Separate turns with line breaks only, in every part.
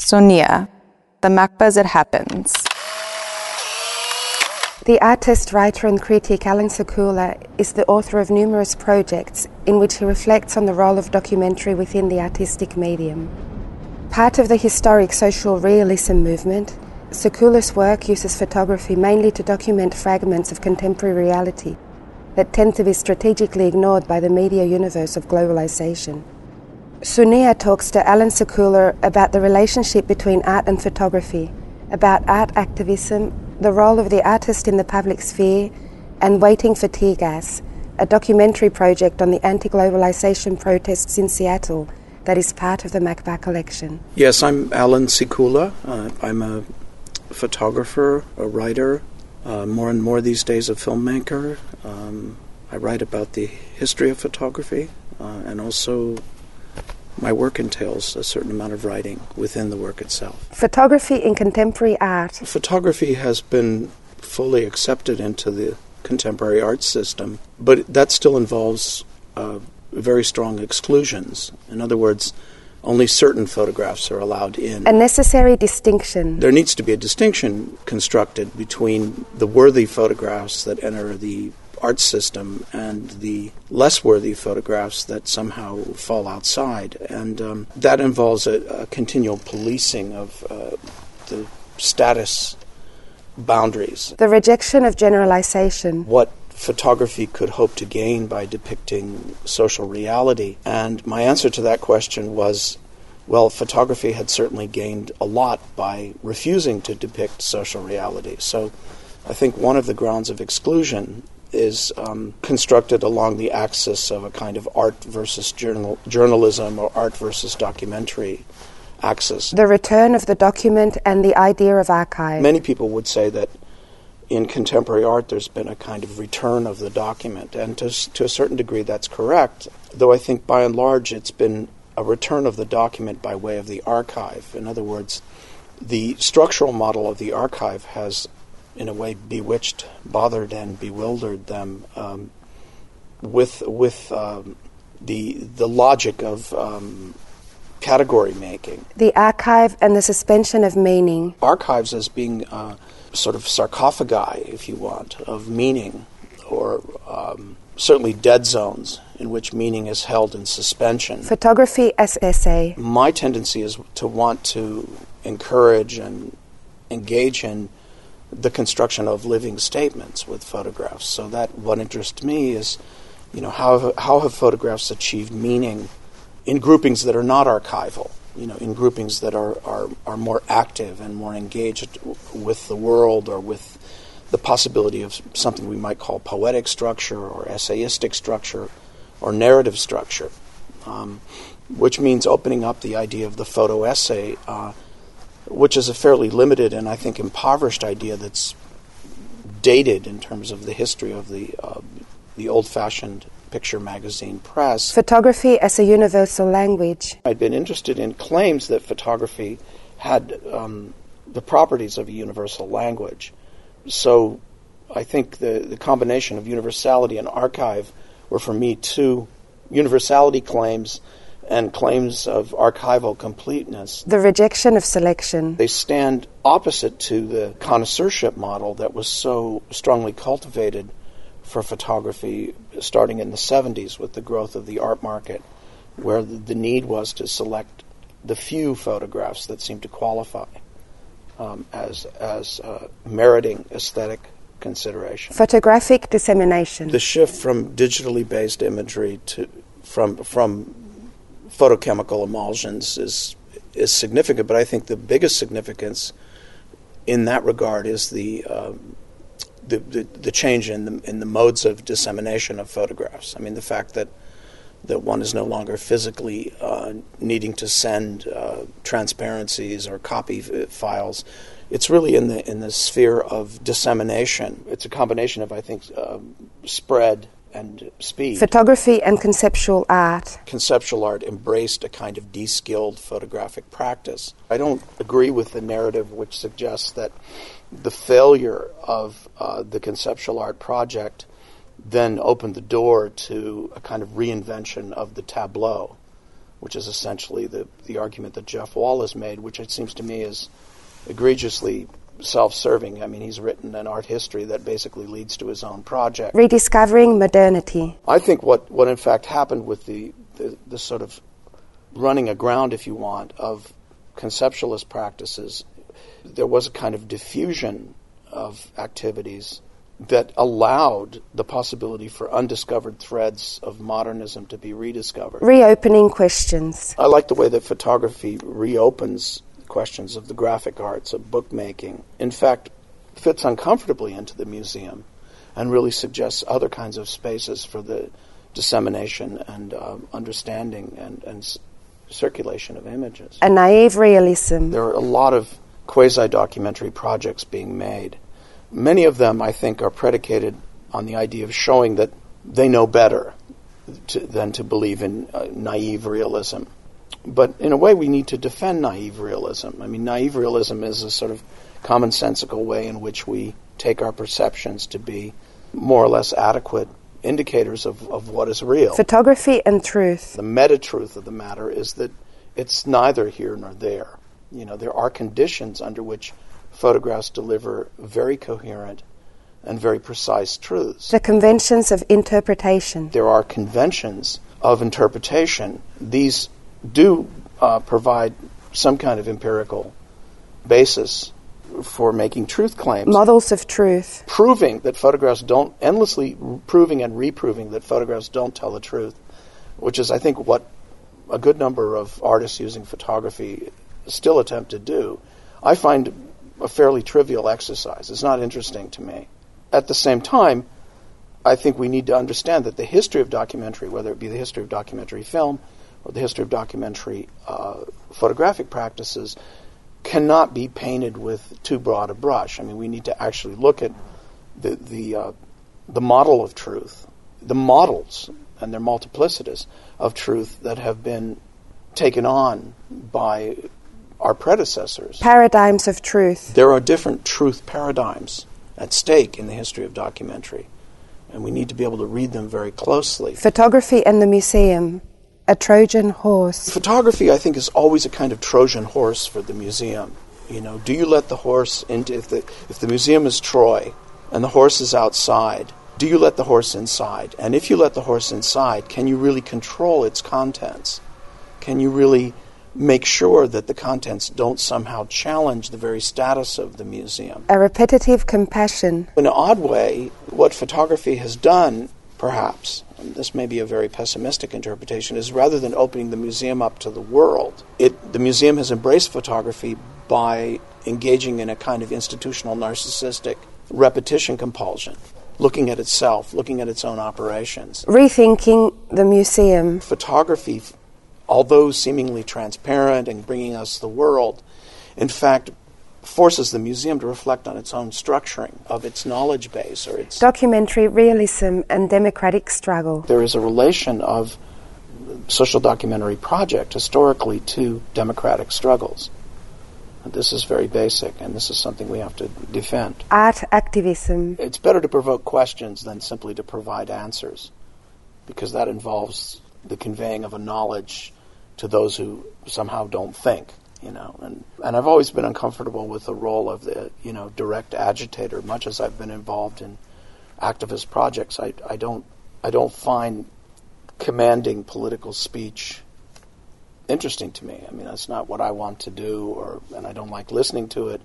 Sonia, the MACBA as it happens.
The artist, writer, and critic Allan Sekula is the author of numerous projects in which he reflects on the role of documentary within the artistic medium. Part of the historic social realism movement, Sekula's work uses photography mainly to document fragments of contemporary reality that tend to be strategically ignored by the media universe of globalization. Sunia talks to Allan Sekula about the relationship between art and photography, about art activism the role of the artist in the public sphere, and Waiting for Tear Gas, a documentary project on the anti globalization protests in Seattle that is part of the MACBA collection.
Yes, I'm Allan Sekula. Uh, I'm a photographer, a writer, uh, more and more these days a filmmaker. Um, I write about the history of photography uh, and also my work entails a certain amount of writing within the work itself.
Photography in contemporary art.
Photography has been fully accepted into the contemporary art system, but that still involves uh, very strong exclusions. In other words, only certain photographs are allowed in.
A necessary distinction.
There needs to be a distinction constructed between the worthy photographs that enter the art system and the less worthy photographs that somehow fall outside. And um, that involves a, a, continual policing of uh, the status boundaries.
The rejection of generalization.
What photography could hope to gain by depicting social reality. And my answer to that question was well, photography had certainly gained a lot by refusing to depict social reality. So I think one of the grounds of exclusion is um, constructed along the axis of a kind of art versus journal, journalism or art versus documentary axis.
The return of the document and the idea of archive.
Many people would say that in contemporary art there's been a kind of return of the document, and to, to a certain degree that's correct, though I think by and large it's been a return of the document by way of the archive. In other words, the structural model of the archive has in a way bewitched, bothered, and bewildered them um, with with um, the the logic of um, category making.
The archive and the suspension of meaning.
Archives as being uh, sort of sarcophagi, if you want, of meaning, or um, certainly dead zones in which meaning is held in suspension.
Photography as essay.
My tendency is to want to encourage and engage in the construction of living statements with photographs. So that what interests me is, you know, how how have photographs achieved meaning in groupings that are not archival, you know, in groupings that are are, are more active and more engaged with the world or with the possibility of something we might call poetic structure or essayistic structure or narrative structure, um, which means opening up the idea of the photo essay. Uh, which is a fairly limited and I think impoverished idea that's dated in terms of the history of the uh, the old-fashioned picture magazine press.
Photography as a universal language.
I'd been interested in claims that photography had um, the properties of a universal language. So I think the, the combination of universality and archive were for me two universality claims and claims of archival completeness.
The rejection of selection.
They stand opposite to the connoisseurship model that was so strongly cultivated for photography starting in the 70s with the growth of the art market, where the need was to select the few photographs that seemed to qualify um, as, as uh, meriting aesthetic consideration.
Photographic dissemination.
The shift from digitally based imagery to from from photochemical emulsions is is significant, but I think the biggest significance in that regard is the uh, the, the, the, change in the in the modes of dissemination of photographs. I mean, the fact that that one is no longer physically uh, needing to send uh, transparencies or copy f- files. It's really in the in the sphere of dissemination. It's a combination of I think uh, spread and speed.
Photography and conceptual art.
Conceptual art embraced a kind of de-skilled photographic practice. I don't agree with the narrative which suggests that the failure of uh, the conceptual art project then opened the door to a kind of reinvention of the tableau. which is essentially the, the argument that Jeff Wall has made, which it seems to me is egregiously self-serving. I mean, he's written an art history that basically leads to his own project.
Rediscovering modernity.
I think what, what in fact happened with the, the, the sort of running aground, if you want, of conceptualist practices, there was a kind of diffusion of activities that allowed the possibility for undiscovered threads of modernism to be rediscovered.
Reopening questions.
I like the way that photography reopens questions of the graphic arts, of bookmaking. In fact, fits uncomfortably into the museum and really suggests other kinds of spaces for the dissemination and uh, understanding and, and s- circulation of images.
A naive realism.
There are a lot of quasi documentary projects being made. Many of them, I think, are predicated on the idea of showing that they know better to, than to believe in uh, naive realism. But in a way, we need to defend naive realism. I mean, naive realism is a sort of commonsensical way in which we take our perceptions to be more or less adequate indicators of, of what is real.
Photography and truth.
The meta truth of the matter is that it's neither here nor there. You know, there are conditions under which photographs deliver very coherent and very precise truths.
The conventions of interpretation.
There are conventions of interpretation. These do uh, provide some kind of empirical basis for making truth claims.
Models of truth.
proving that photographs don't endlessly proving and reproving that photographs don't tell the truth, which is I think what a good number of artists using photography still attempt to do. I find a fairly trivial exercise. It's not interesting to me. At the same time, I think we need to understand that the history of documentary, whether it be the history of documentary film or the history of documentary uh, photographic practices, cannot be painted with too broad a brush. I mean, we need to actually look at the the uh, the model of truth, the models, and their multiplicities of truth that have been taken on by our predecessors.
Paradigms of truth.
There are different truth paradigms at stake in the history of documentary, and we need to be able to read them very closely.
Photography and the museum. A Trojan horse.
Photography, I think, is always a kind of Trojan horse for the museum. You know, do you let the horse into if the if the museum is Troy and the horse is outside? Do you let the horse inside? And if you let the horse inside, can you really control its contents? Can you really make sure that the contents don't somehow challenge the very status of the museum?
A repetitive compassion.
In an odd way, what photography has done, perhaps, and this may be a very pessimistic interpretation, is rather than opening the museum up to the world, it, the museum has embraced photography by engaging in a kind of institutional narcissistic repetition compulsion, looking at itself, looking at its own operations.
Rethinking the museum.
Photography, although seemingly transparent and bringing us the world, in fact, forces the museum to reflect on its own structuring of its knowledge base or its
Documentary realism and democratic struggle.
there is a relation of social documentary project historically to democratic struggles. This is very basic, and this is something we have to defend.
Art activism.
It's better to provoke questions than simply to provide answers, because that involves the conveying of a knowledge to those who somehow don't think. You know, and and I've always been uncomfortable with the role of the you know direct agitator. Much as I've been involved in activist projects, I I don't I don't find commanding political speech interesting to me. I mean, that's not what I want to do, or and I don't like listening to it.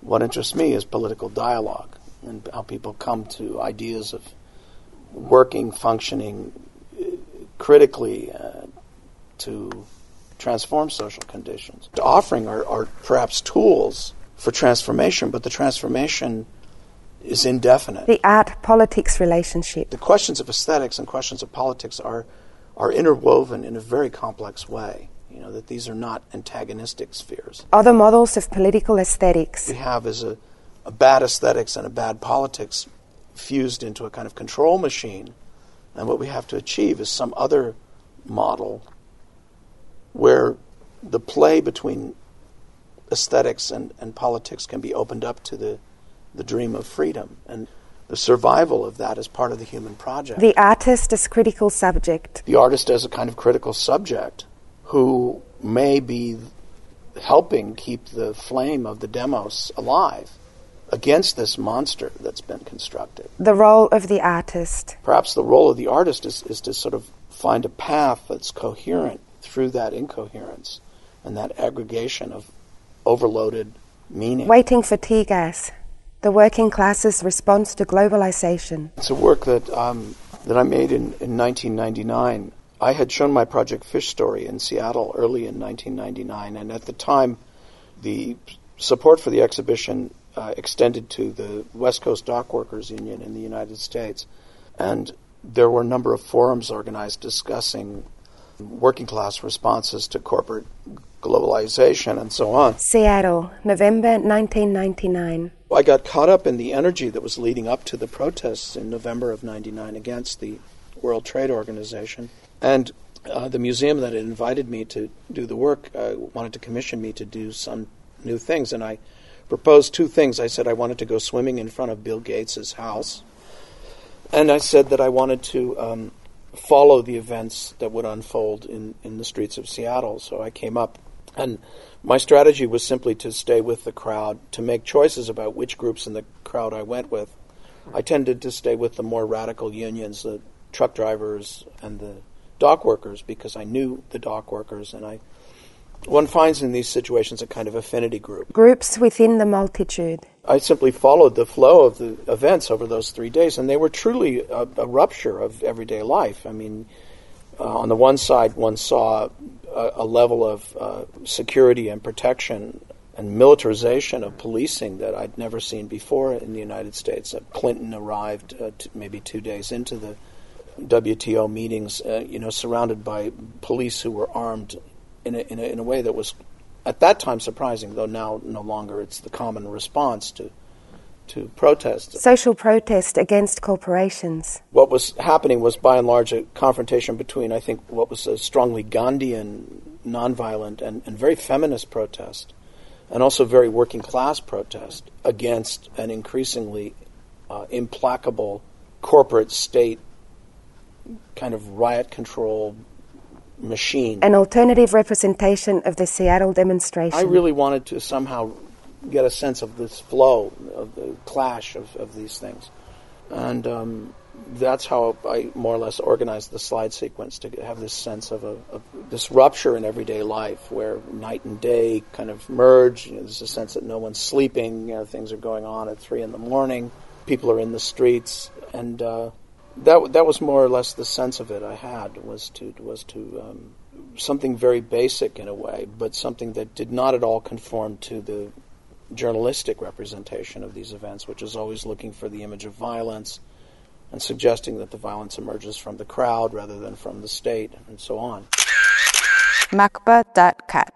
What interests me is political dialogue and how people come to ideas of working, functioning uh, critically uh, to transform social conditions. Offering are, are perhaps tools for transformation, but the transformation is indefinite.
The art politics relationship.
The questions of aesthetics and questions of politics are are interwoven in a very complex way. You know that these are not antagonistic spheres.
Other models of political aesthetics.
We have is a, a bad aesthetics and a bad politics fused into a kind of control machine, and what we have to achieve is some other model where the play between aesthetics and, and politics can be opened up to the, the dream of freedom. And the survival of that as part of the human project.
The artist as critical subject.
the artist as a kind of critical subject who may be helping keep the flame of the demos alive against this monster that's been constructed.
The role of the artist.
Perhaps the role of the artist is, is to sort of find a path that's coherent through that incoherence and that aggregation of overloaded meaning.
Waiting for gas. The working class's response to globalization.
It's a work that um, that I made in, in 1999. I had shown my project Fish Story in Seattle early in 1999, and at the time, the support for the exhibition uh, extended to the West Coast Dock Workers Union in the United States, and there were a number of forums organized discussing working class responses to corporate globalization and so on.
Seattle, November 1999.
I got caught up in the energy that was leading up to the protests in November of 99 against the World Trade Organization. And uh, the museum that had invited me to do the work uh, wanted to commission me to do some new things. And I proposed two things. I said I wanted to go swimming in front of Bill Gates' house. And I said that I wanted to um, follow the events that would unfold in, in the streets of Seattle. So I came up, and my strategy was simply to stay with the crowd, to make choices about which groups in the crowd I went with. I tended to stay with the more radical unions, the truck drivers and the dock workers, because I knew the dock workers, and I one finds in these situations a kind of affinity group.
Groups within the multitude.
I simply followed the flow of the events over those three days, and they were truly a, a rupture of everyday life. I mean, uh, on the one side, one saw a, a level of uh, security and protection and militarization of policing that I'd never seen before in the United States. Uh, Clinton arrived uh, t- maybe two days into the WTO meetings, uh, you know, surrounded by police who were armed in a, in a, in a way that was at that time surprising, though now no longer it's the common response to to protest.
Social protest against corporations.
What was happening was by and large a confrontation between I think what was a strongly Gandhian, nonviolent and, and very feminist protest, and also very working class protest against an increasingly uh, implacable corporate state kind of riot control machine.
An alternative representation of the Seattle demonstration.
I really wanted to somehow get a sense of this flow, of the clash of, of these things. And um, that's how I more or less organized the slide sequence to have this sense of, a, of this rupture in everyday life where night and day kind of merge. You know, there's a sense that no one's sleeping, you know, things are going on at 3 in the morning, people are in the streets, and uh, that that was more or less the sense of it I had was to was to um, something very basic in a way, but something that did not at all conform to the journalistic representation of these events, which is always looking for the image of violence and suggesting that the violence emerges from the crowd rather than from the state, and so on.
Macba.cat